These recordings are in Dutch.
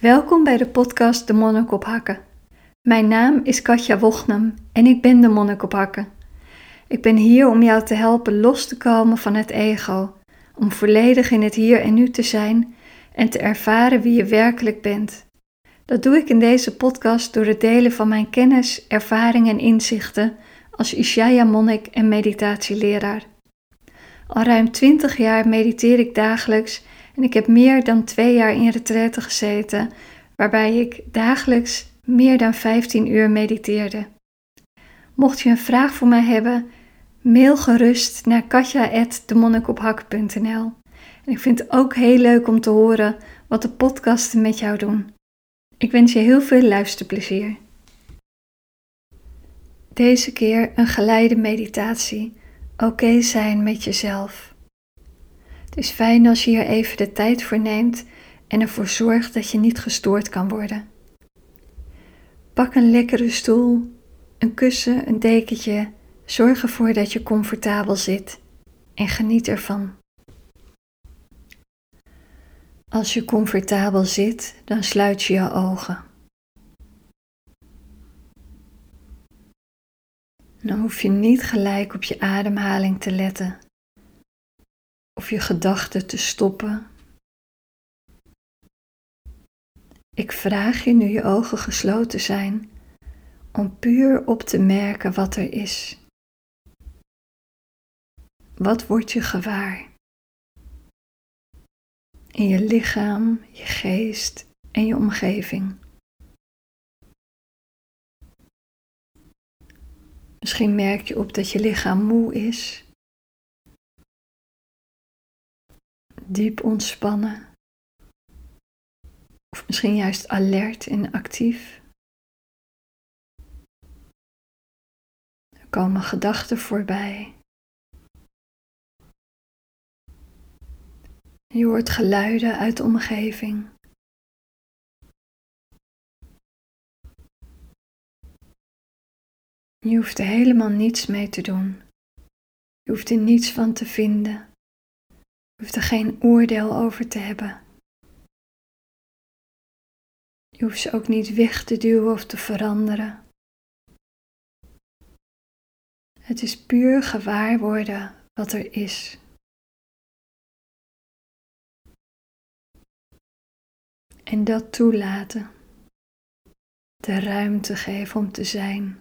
Welkom bij de podcast De Monnik op Hakken. Mijn naam is Katja Wochnam en ik ben de Monnik op Hakken. Ik ben hier om jou te helpen los te komen van het ego, om volledig in het hier en nu te zijn en te ervaren wie je werkelijk bent. Dat doe ik in deze podcast door het delen van mijn kennis, ervaringen en inzichten als Ishaya-monnik en meditatieleraar. Al ruim 20 jaar mediteer ik dagelijks ik heb meer dan twee jaar in retraite gezeten, waarbij ik dagelijks meer dan 15 uur mediteerde. Mocht je een vraag voor mij hebben, mail gerust naar katja.demonnikophakken.nl. En ik vind het ook heel leuk om te horen wat de podcasten met jou doen. Ik wens je heel veel luisterplezier. Deze keer een geleide meditatie. Oké zijn met jezelf. Het is fijn als je hier even de tijd voor neemt en ervoor zorgt dat je niet gestoord kan worden. Pak een lekkere stoel, een kussen, een dekentje. Zorg ervoor dat je comfortabel zit en geniet ervan. Als je comfortabel zit, dan sluit je je ogen. Dan hoef je niet gelijk op je ademhaling te letten of je gedachten te stoppen. Ik vraag je nu je ogen gesloten zijn om puur op te merken wat er is. Wat word je gewaar? In je lichaam, je geest en je omgeving. Misschien merk je op dat je lichaam moe is diep ontspannen. Of misschien juist alert en actief. Er komen gedachten voorbij. Je hoort geluiden uit de omgeving. Je hoeft er helemaal niets mee te doen. Je hoeft er niets van te vinden. Hoeft er geen oordeel over te hebben. Je hoeft ze ook niet weg te duwen of te veranderen. Het is puur gewaar worden wat er is. En dat toelaten. De ruimte geven om te zijn.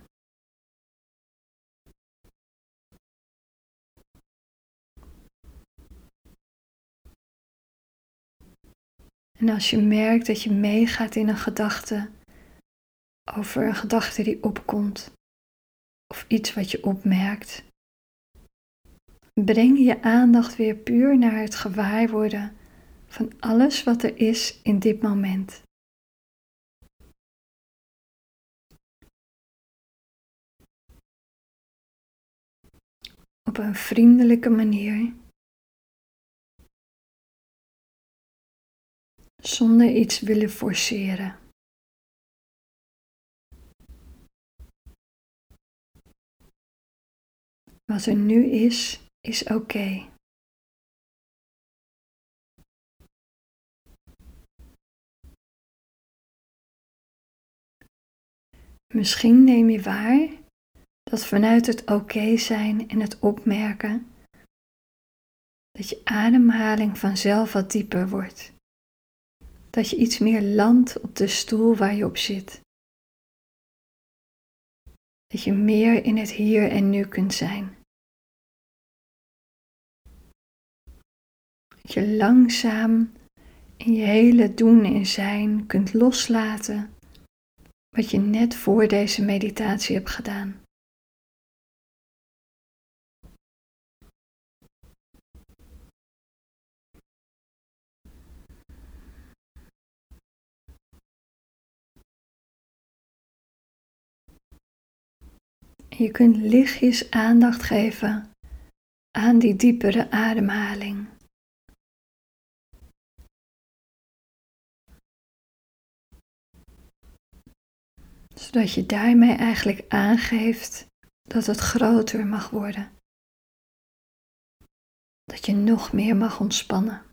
En als je merkt dat je meegaat in een gedachte, over een gedachte die opkomt, of iets wat je opmerkt, breng je aandacht weer puur naar het gewaarworden van alles wat er is in dit moment. Op een vriendelijke manier zonder iets willen forceren. Wat er nu is, is oké. Misschien neem je waar dat vanuit het oké zijn en het opmerken, dat je ademhaling vanzelf wat dieper wordt dat je iets meer landt op de stoel waar je op zit. Dat je meer in het hier en nu kunt zijn. Dat je langzaam in je hele doen en zijn kunt loslaten wat je net voor deze meditatie hebt gedaan. Je kunt lichtjes aandacht geven aan die diepere ademhaling. Zodat je daarmee eigenlijk aangeeft dat het groter mag worden. Dat je nog meer mag ontspannen.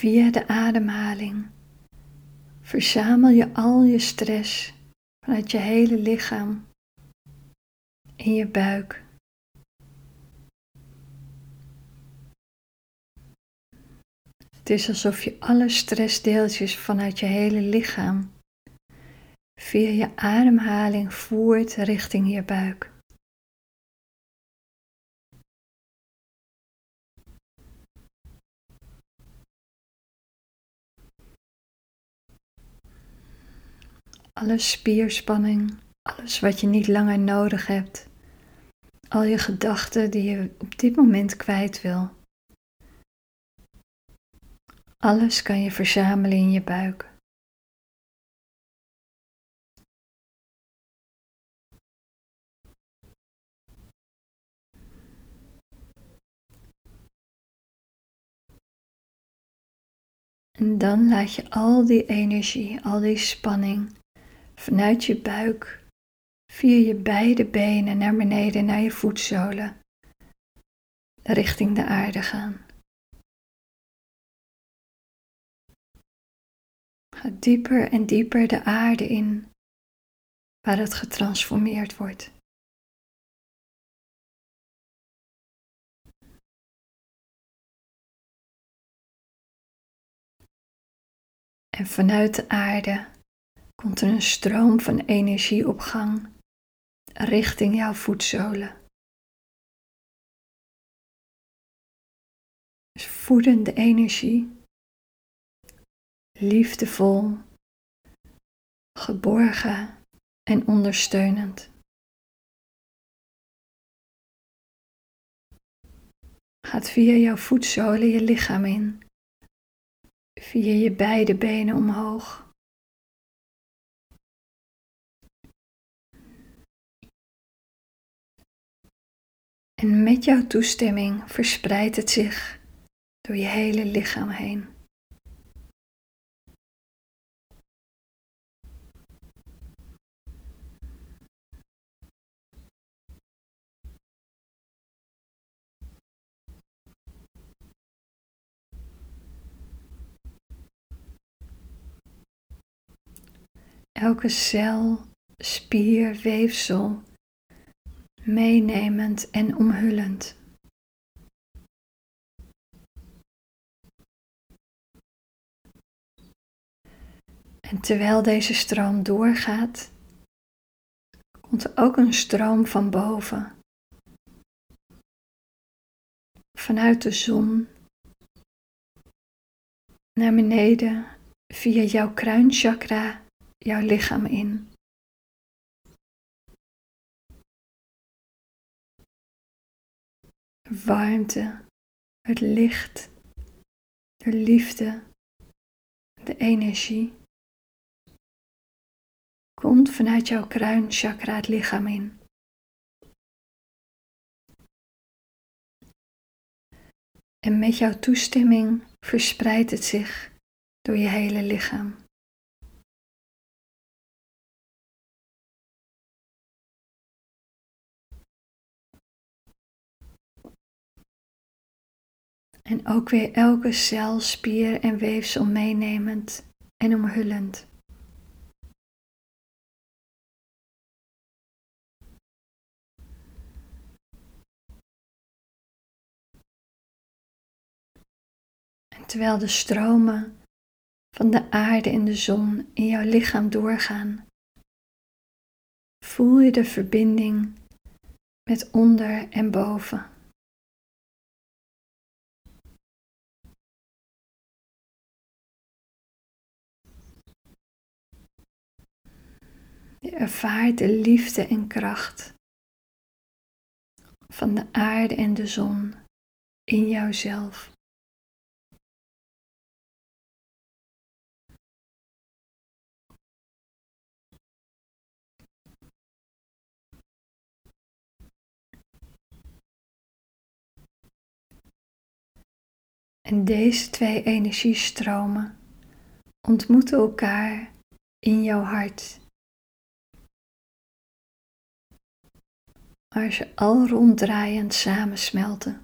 Via de ademhaling verzamel je al je stress vanuit je hele lichaam in je buik. Het is alsof je alle stressdeeltjes vanuit je hele lichaam via je ademhaling voert richting je buik. Alle spierspanning, alles wat je niet langer nodig hebt, al je gedachten die je op dit moment kwijt wil. Alles kan je verzamelen in je buik. En dan laat je al die energie, al die spanning vanuit je buik via je beide benen naar beneden naar je voetzolen, richting de aarde gaan. Ga dieper en dieper de aarde in, waar het getransformeerd wordt. En vanuit de aarde komt er een stroom van energie op gang richting jouw voetzolen. Dus voedende energie, liefdevol, geborgen en ondersteunend. Gaat via jouw voetzolen je lichaam in, via je beide benen omhoog En met jouw toestemming verspreidt het zich door je hele lichaam heen. Elke cel, spier, weefsel meenemend en omhullend. En terwijl deze stroom doorgaat, komt er ook een stroom van boven. Vanuit de zon naar beneden via jouw kruinchakra jouw lichaam in. Warmte, het licht, de liefde, de energie komt vanuit jouw kruinchakra het lichaam in. En met jouw toestemming verspreidt het zich door je hele lichaam. En ook weer elke cel, spier en weefsel meenemend en omhullend. En terwijl de stromen van de aarde en de zon in jouw lichaam doorgaan, voel je de verbinding met onder en boven. Ervaart de liefde en kracht van de aarde en de zon in jouzelf. En deze twee energiestromen ontmoeten elkaar in jouw hart. Als je al ronddraaiend samensmelten.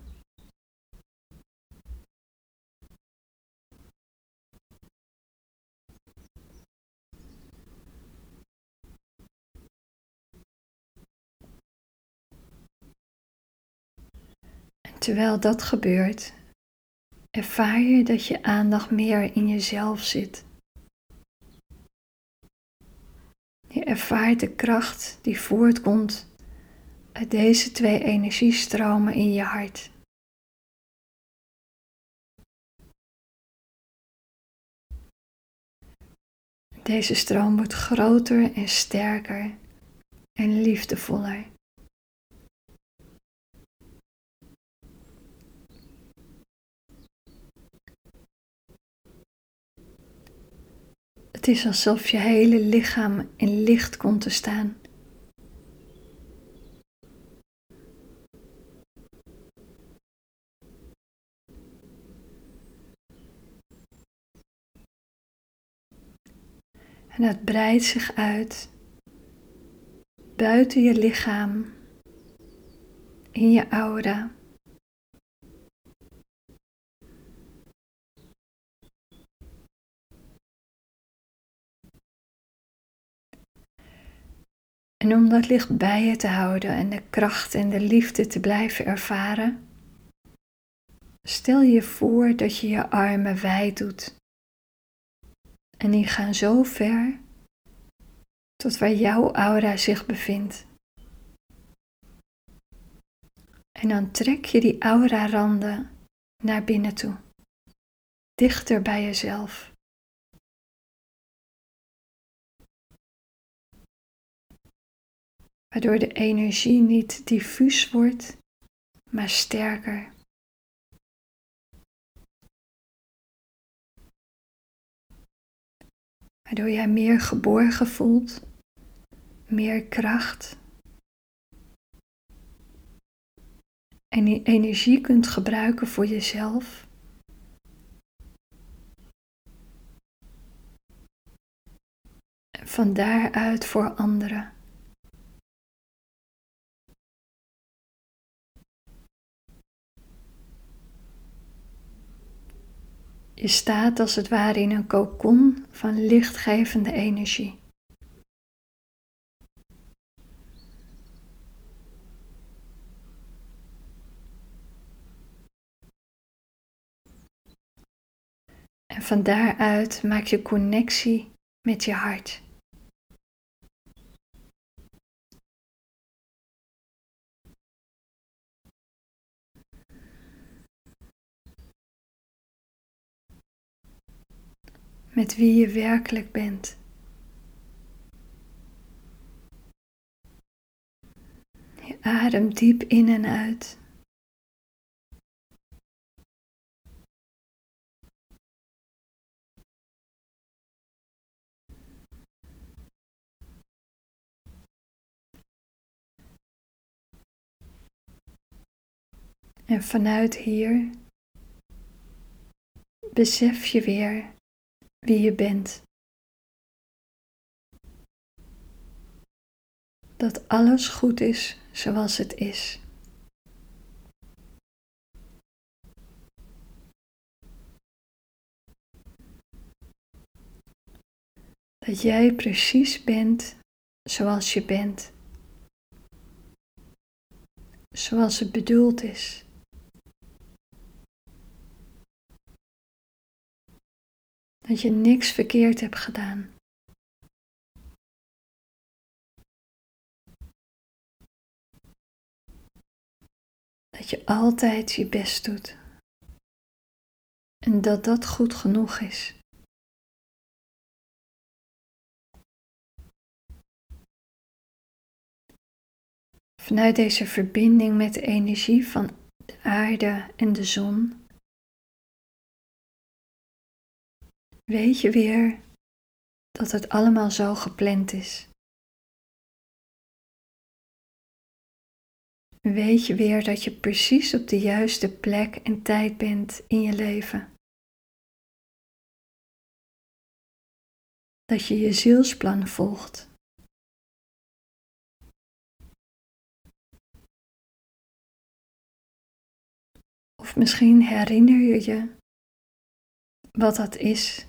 En terwijl dat gebeurt, ervaar je dat je aandacht meer in jezelf zit. Je ervaart de kracht die voortkomt uit deze twee energiestromen in je hart. Deze stroom wordt groter en sterker en liefdevoller. Het is alsof je hele lichaam in licht komt te staan. En het breidt zich uit buiten je lichaam, in je aura. En om dat licht bij je te houden en de kracht en de liefde te blijven ervaren, stel je voor dat je je armen wijd doet. En die gaan zo ver tot waar jouw aura zich bevindt. En dan trek je die aura-randen naar binnen toe, dichter bij jezelf. Waardoor de energie niet diffuus wordt, maar sterker. Waardoor jij meer geborgen voelt, meer kracht. En die energie kunt gebruiken voor jezelf. En van daaruit voor anderen. Je staat als het ware in een kokon van lichtgevende energie. En van daaruit maak je connectie met je hart. Met wie je werkelijk bent. Je ademt diep in en uit. En vanuit hier besef je weer wie je bent. Dat alles goed is zoals het is. Dat jij precies bent zoals je bent. Zoals het bedoeld is. Dat je niks verkeerd hebt gedaan. Dat je altijd je best doet. En dat dat goed genoeg is. Vanuit deze verbinding met de energie van de aarde en de zon weet je weer dat het allemaal zo gepland is. Weet je weer dat je precies op de juiste plek en tijd bent in je leven. Dat je je zielsplan volgt. Of misschien herinner je je wat dat is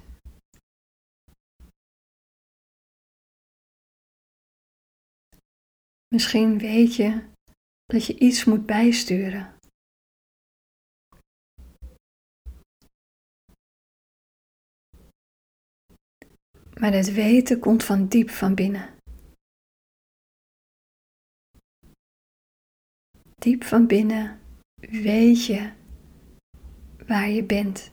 Misschien weet je dat je iets moet bijsturen. Maar het weten komt van diep van binnen. Diep van binnen weet je waar je bent.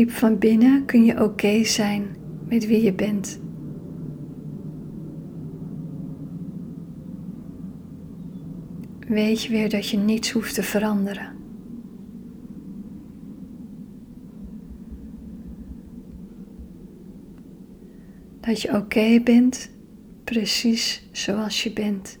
Diep van binnen kun je oké zijn met wie je bent. Weet je weer dat je niets hoeft te veranderen. Dat je oké bent, precies zoals je bent.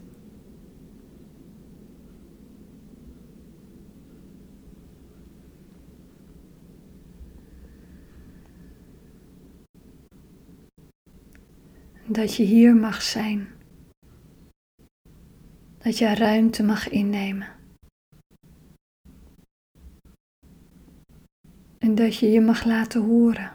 Dat je hier mag zijn. Dat je ruimte mag innemen. En dat je je mag laten horen.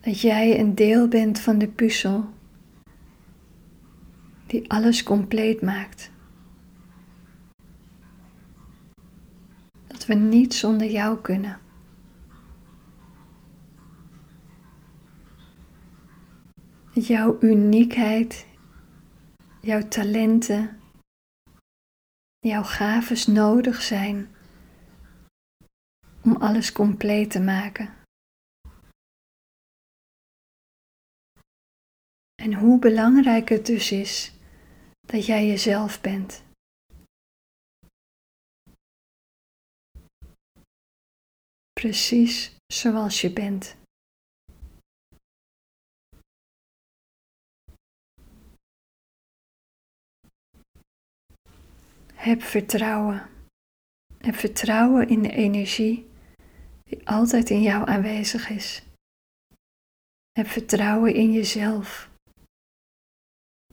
Dat jij een deel bent van de puzzel die alles compleet maakt. We niet zonder jou kunnen. Jouw uniekheid, jouw talenten, jouw gaves nodig zijn om alles compleet te maken. En hoe belangrijk het dus is dat jij jezelf bent. Precies zoals je bent. Heb vertrouwen. Heb vertrouwen in de energie die altijd in jou aanwezig is. Heb vertrouwen in jezelf,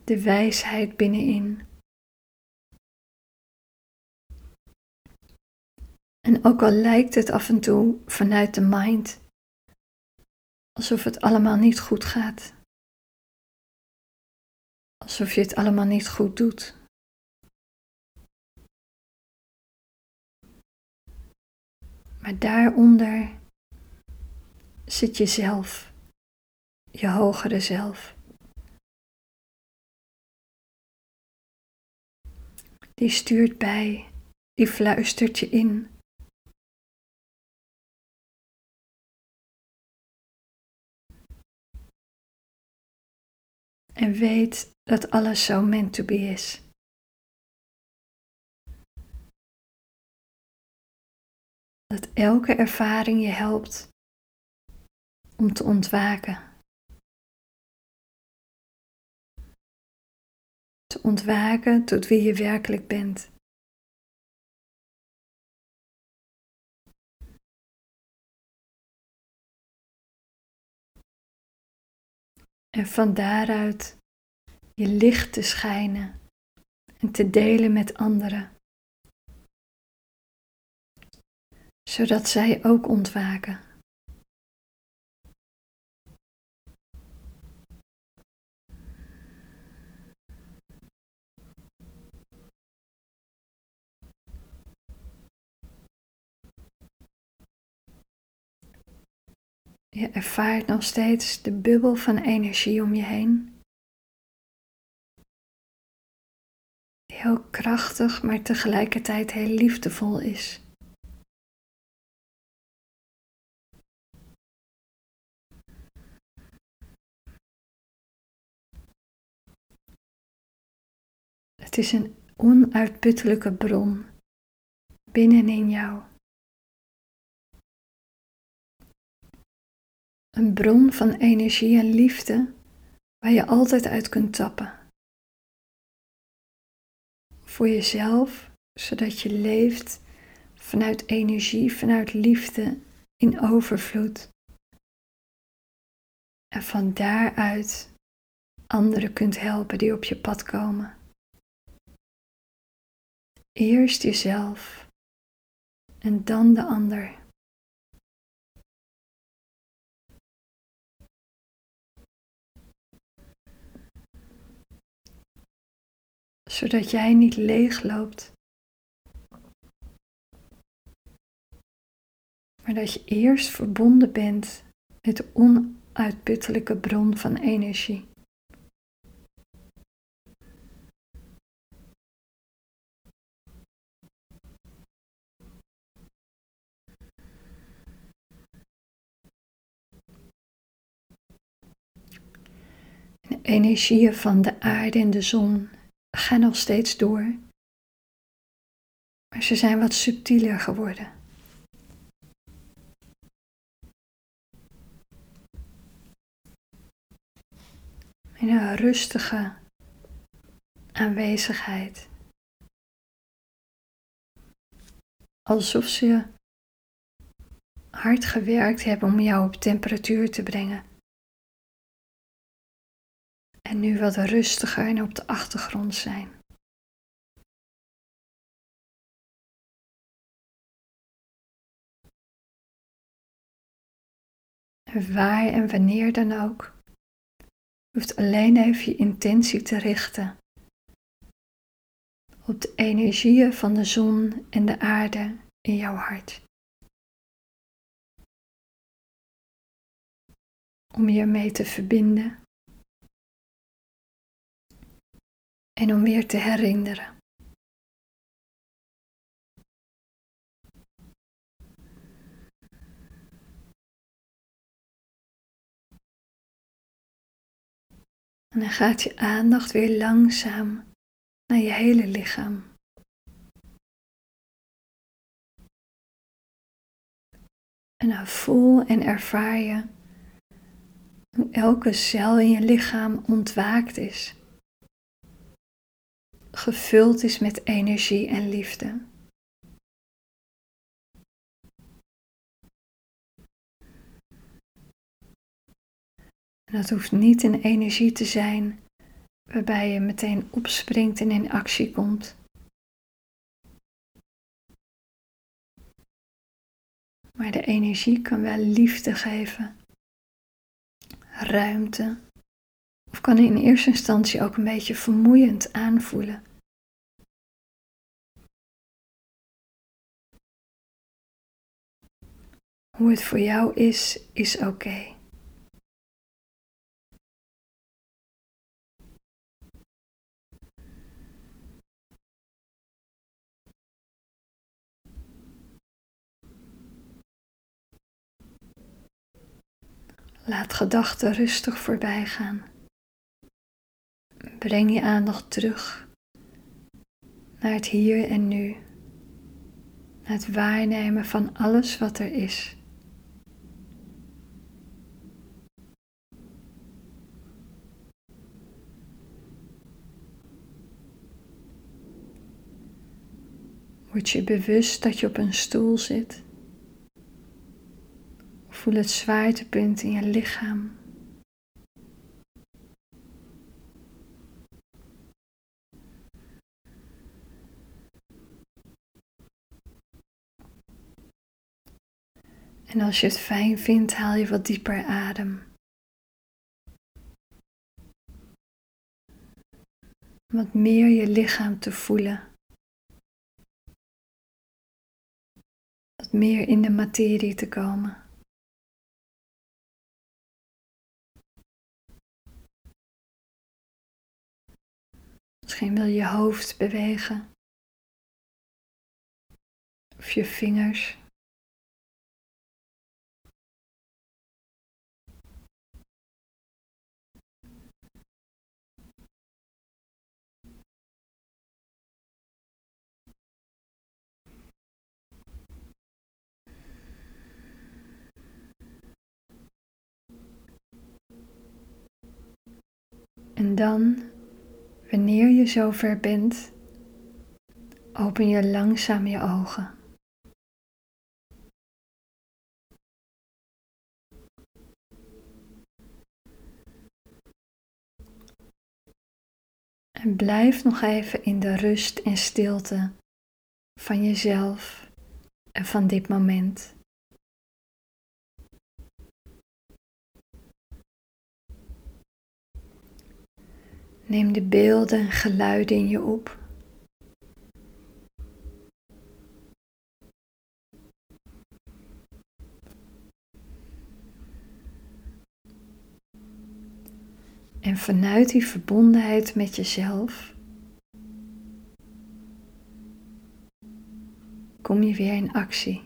de wijsheid binnenin. En ook al lijkt het af en toe vanuit de mind alsof het allemaal niet goed gaat. Alsof je het allemaal niet goed doet. Maar daaronder zit jezelf, je hogere zelf. Die stuurt bij, die fluistert je in. En weet dat alles zo meant to be is. Dat elke ervaring je helpt om te ontwaken. Te ontwaken tot wie je werkelijk bent. En van daaruit je licht te schijnen en te delen met anderen, zodat zij ook ontwaken. Je ervaart nog steeds de bubbel van energie om je heen. Die heel krachtig, maar tegelijkertijd heel liefdevol is. Het is een onuitputtelijke bron binnenin jou. Een bron van energie en liefde waar je altijd uit kunt tappen. Voor jezelf, zodat je leeft vanuit energie, vanuit liefde in overvloed. En van daaruit anderen kunt helpen die op je pad komen. Eerst jezelf en dan de ander. Zodat jij niet leeg loopt, maar dat je eerst verbonden bent met de onuitputtelijke bron van energie. De energieën van de aarde en de zon gaan nog steeds door, maar ze zijn wat subtieler geworden. In een rustige aanwezigheid. Alsof ze hard gewerkt hebben om jou op temperatuur te brengen. En nu wat rustiger en op de achtergrond zijn. Waar en wanneer dan ook. Hoeft alleen even je intentie te richten op de energieën van de zon en de aarde in jouw hart. Om je ermee te verbinden en om weer te herinneren. En dan gaat je aandacht weer langzaam naar je hele lichaam. En dan voel en ervaar je hoe elke cel in je lichaam ontwaakt is gevuld is met energie en liefde. En dat hoeft niet een energie te zijn waarbij je meteen opspringt en in actie komt. Maar de energie kan wel liefde geven, ruimte kan in eerste instantie ook een beetje vermoeiend aanvoelen. Hoe het voor jou is, is oké. Laat gedachten rustig voorbij gaan. Breng je aandacht terug naar het hier en nu, naar het waarnemen van alles wat er is. Word je bewust dat je op een stoel zit. Voel het zwaartepunt in je lichaam. En als je het fijn vindt, haal je wat dieper adem. Wat meer je lichaam te voelen. Wat meer in de materie te komen. Misschien wil je je hoofd bewegen. Of je vingers. En dan, wanneer je zover bent, open je langzaam je ogen. En blijf nog even in de rust en stilte van jezelf en van dit moment. Neem de beelden en geluiden in je op. En vanuit die verbondenheid met jezelf kom je weer in actie.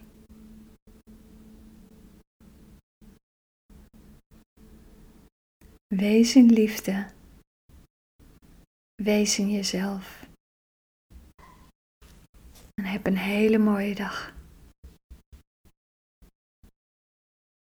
Wees in liefde. Wees in jezelf. En heb een hele mooie dag.